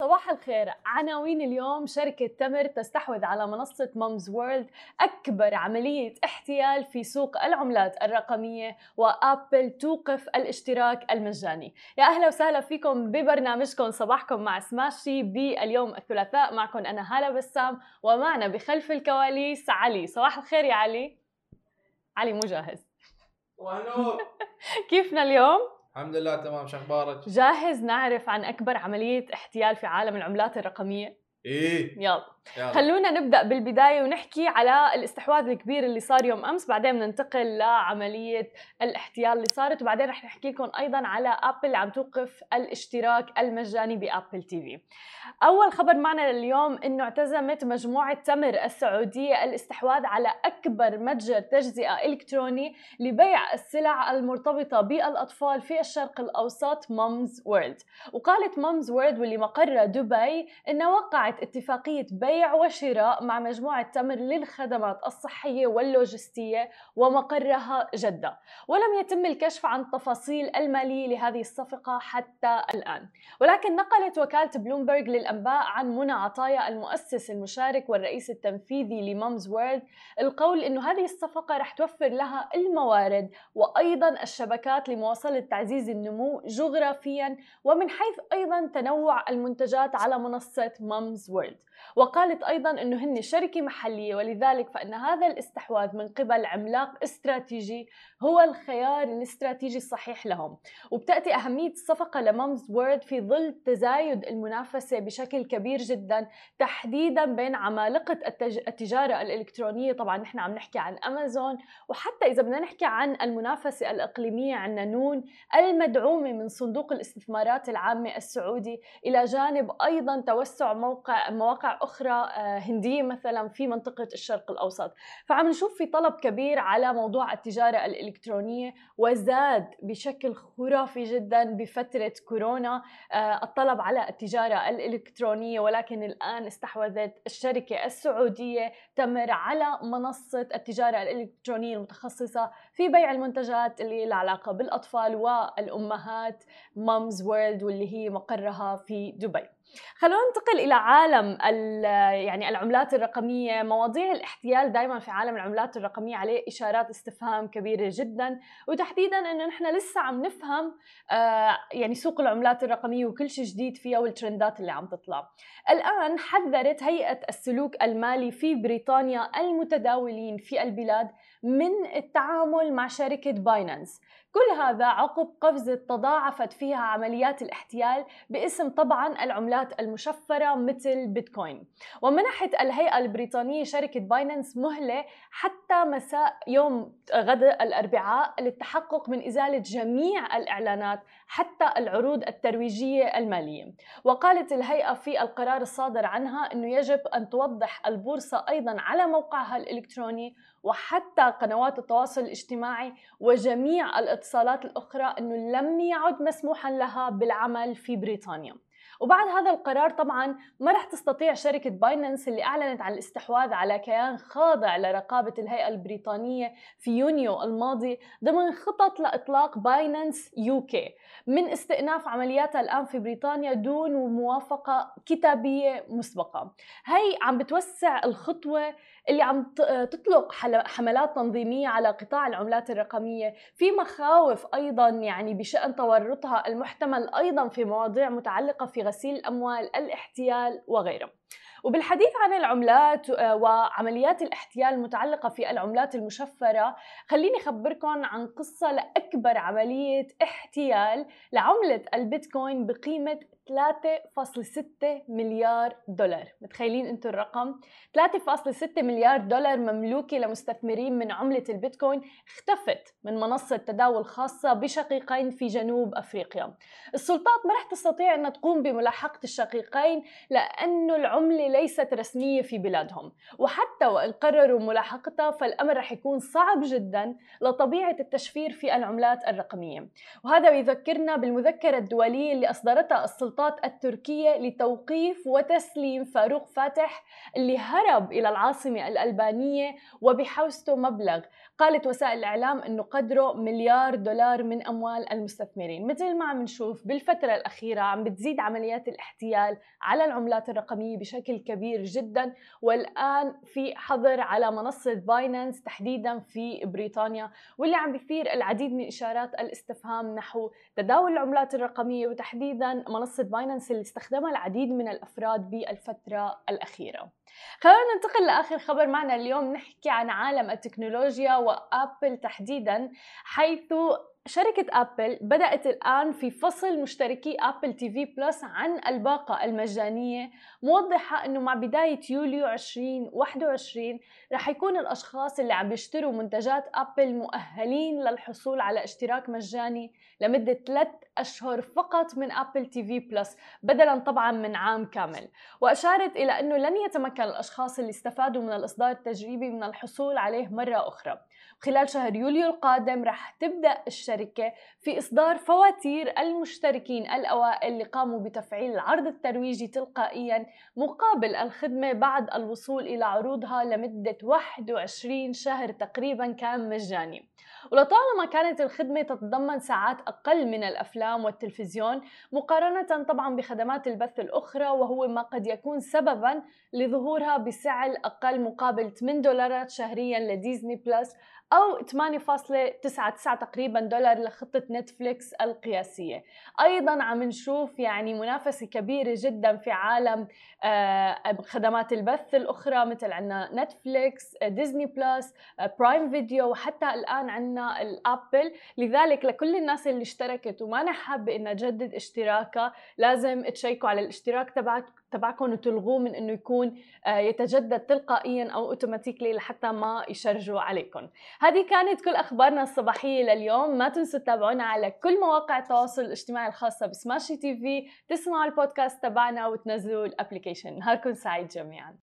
صباح الخير. عناوين اليوم شركة تمر تستحوذ على منصة مامز وورلد أكبر عملية احتيال في سوق العملات الرقمية وأبل توقف الاشتراك المجاني. يا أهلا وسهلا فيكم ببرنامجكم. صباحكم مع سماشي باليوم الثلاثاء. معكم أنا هالة بسام ومعنا بخلف الكواليس علي. صباح الخير يا علي. علي مو جاهز. كيفنا اليوم؟ الحمد لله تمام شو أخبارك؟ جاهز نعرف عن أكبر عملية احتيال في عالم العملات الرقمية؟ إيه يلا خلونا نبدأ بالبداية ونحكي على الاستحواذ الكبير اللي صار يوم أمس. بعدين بننتقل لعملية الاحتيال اللي صارت. وبعدين رح نحكي لكم أيضا على Apple عم توقف الاشتراك المجاني ب Apple TV أول خبر معنا لليوم إنه اعتزمت مجموعة تمر السعودية الاستحواذ على أكبر متجر تجزئة إلكتروني لبيع السلع المرتبطة بالأطفال في الشرق الأوسط Mumzworld. وقالت Mumzworld واللي مقرها دبي إنها وقعت اتفاقية بيع بيع وشراء مع مجموعة تمر للخدمات الصحية واللوجستية ومقرها جدة. ولم يتم الكشف عن التفاصيل المالية لهذه الصفقة حتى الآن. ولكن نقلت وكالة بلومبرج للأنباء عن منى عطايا المؤسس المشارك والرئيس التنفيذي ل Mumzworld القول أنه هذه الصفقة رح توفر لها الموارد وأيضا الشبكات لمواصلة تعزيز النمو جغرافيا ومن حيث أيضا تنوع المنتجات على منصة Mumzworld وقالت أيضا أنه هن شركة محلية ولذلك فإن هذا الاستحواذ من قبل عملاق استراتيجي هو الخيار الاستراتيجي الصحيح لهم. وبتأتي أهمية الصفقة ل Mumzworld في ظل تزايد المنافسة بشكل كبير جدا تحديدا بين عمالقة التجارة الإلكترونية. طبعا نحن عم نحكي عن أمازون وحتى إذا بدنا نحكي عن المنافسة الإقليمية عندنا نون المدعومة من صندوق الاستثمارات العامة السعودي إلى جانب أيضا توسع موقع مواقع أخرى آه، هندية مثلا في منطقة الشرق الأوسط. فعم نشوف في طلب كبير على موضوع التجارة الإلكترونية وزاد بشكل خرافي جدا بفترة كورونا آه، الطلب على التجارة الإلكترونية. ولكن الآن استحوذت الشركة السعودية تمر على منصة التجارة الإلكترونية المتخصصة في بيع المنتجات اللي لها علاقة بالأطفال والأمهات مامز وورلد واللي هي مقرها في دبي. خلونا ننتقل إلى عالم يعني العملات الرقمية. مواضيع الاحتيال دائما في عالم العملات الرقمية عليه إشارات استفهام كبيرة جدا. وتحديدا إنه نحن لسه عم نفهم آه، يعني سوق العملات الرقمية وكل شيء جديد فيها والترندات اللي عم تطلع. الآن حذرت هيئة السلوك المالي في بريطانيا المتداولين في البلاد من التعامل مع شركة Binance كل هذا عقب قفزة تضاعفت فيها عمليات الاحتيال باسم طبعا العملات المشفرة مثل بيتكوين. ومنحت الهيئة البريطانية شركة Binance مهلة حتى مساء يوم غد الأربعاء للتحقق من إزالة جميع الإعلانات حتى العروض الترويجية المالية. وقالت الهيئة في القرار الصادر عنها أنه يجب أن توضح البورصة أيضا على موقعها الإلكتروني وحتى قنوات التواصل الاجتماعي وجميع الاتصالات الأخرى أنه لم يعد مسموحا لها بالعمل في بريطانيا. وبعد هذا القرار طبعا ما رح تستطيع شركة Binance اللي أعلنت عن الاستحواذ على كيان خاضع لرقابة الهيئة البريطانية في يونيو الماضي ضمن خطط لإطلاق Binance UK من استئناف عملياتها الآن في بريطانيا دون موافقة كتابية مسبقة. هي عم بتوسع الخطوة اللي عم تطلق حملات تنظيمية على قطاع العملات الرقمية في مخاوف أيضا يعني بشأن تورطها المحتمل أيضا في مواضيع متعلقة في غسيل الأموال الاحتيال وغيرها وبالحديث عن العملات آه، وعمليات الاحتيال المتعلقة في العملات المشفرة خليني أخبركم عن قصة لأكبر عملية احتيال لعملة البيتكوين بقيمة 3.6 مليار دولار. متخيلين أنتم الرقم؟ 3.6 مليار دولار مملوكة لمستثمرين من عملة البيتكوين اختفت من منصة تداول خاصة بشقيقين في جنوب أفريقيا. السلطات ما رح تستطيع أن تقوم بملاحقة الشقيقين لأنه العملة ليست رسمية في بلادهم. وحتى وإن قرروا ملاحقتها فالأمر رح يكون صعب جدا لطبيعة التشفير في العملات الرقمية. وهذا يذكرنا بالمذكرة الدولية اللي أصدرتها السلطات التركية لتوقيف وتسليم فاروق فاتح اللي هرب إلى العاصمة الألبانية وبحوزته مبلغ. قالت وسائل الإعلام أنه قدره مليار دولار من أموال المستثمرين. مثل ما عم نشوف بالفترة الأخيرة عم بتزيد عمليات الاحتيال على العملات الرقمية بشكل كبير جدا. والآن في حظر على منصة باينانس تحديدا في بريطانيا واللي عم بيثير العديد من إشارات الاستفهام نحو تداول العملات الرقمية وتحديدا منصة Binance اللي استخدمها العديد من الأفراد بالفترة الأخيرة. خلينا ننتقل لآخر خبر معنا اليوم. نحكي عن عالم التكنولوجيا و Apple تحديدا حيث شركة Apple بدأت الآن في فصل مشتركي Apple TV Plus عن الباقة المجانية موضحة أنه مع بداية يوليو 2021 رح يكون الأشخاص اللي عم بيشتروا منتجات Apple مؤهلين للحصول على اشتراك مجاني لمدة 3 أشهر فقط من Apple TV Plus بدلا طبعا من عام كامل. وأشارت إلى أنه لن يتمكن الأشخاص اللي استفادوا من الإصدار التجريبي من الحصول عليه مرة أخرى. خلال شهر يوليو القادم رح تبدأ الشركة في إصدار فواتير المشتركين الأوائل اللي قاموا بتفعيل العرض الترويجي تلقائيا مقابل الخدمة بعد الوصول إلى عروضها لمدة 21 شهر تقريبا كان مجاني ولطالما كانت الخدمة تتضمن ساعات أقل من الأفلام والتلفزيون مقارنة طبعا بخدمات البث الأخرى وهو ما قد يكون سببا لظهورها بسعر أقل مقابل 8 دولارات شهريا لديزني بلس أو 8.99 تقريبا دولار لخطة نتفليكس القياسية. أيضا عم نشوف يعني منافسة كبيرة جدا في عالم آه، خدمات البث الأخرى مثل عنا نتفليكس ديزني بلس برايم فيديو وحتى الآن عنا ال Apple. لذلك لكل الناس اللي اشتركت وما حابة إنها تجدد اشتراكها لازم تشيكوا على الاشتراك تبعك تبعكم وتلغوه من إنه يكون آه، يتجدد تلقائيا أو automatically لحتى ما ي charge وا عليكم. هذه كانت كل أخبارنا الصباحية لليوم. ما تنسوا تتابعونا على كل مواقع التواصل الاجتماعي الخاصة بسماشي تي في. تسمعوا البودكاست تبعنا وتنزلوا ال application نهاركم سعيد جميعا.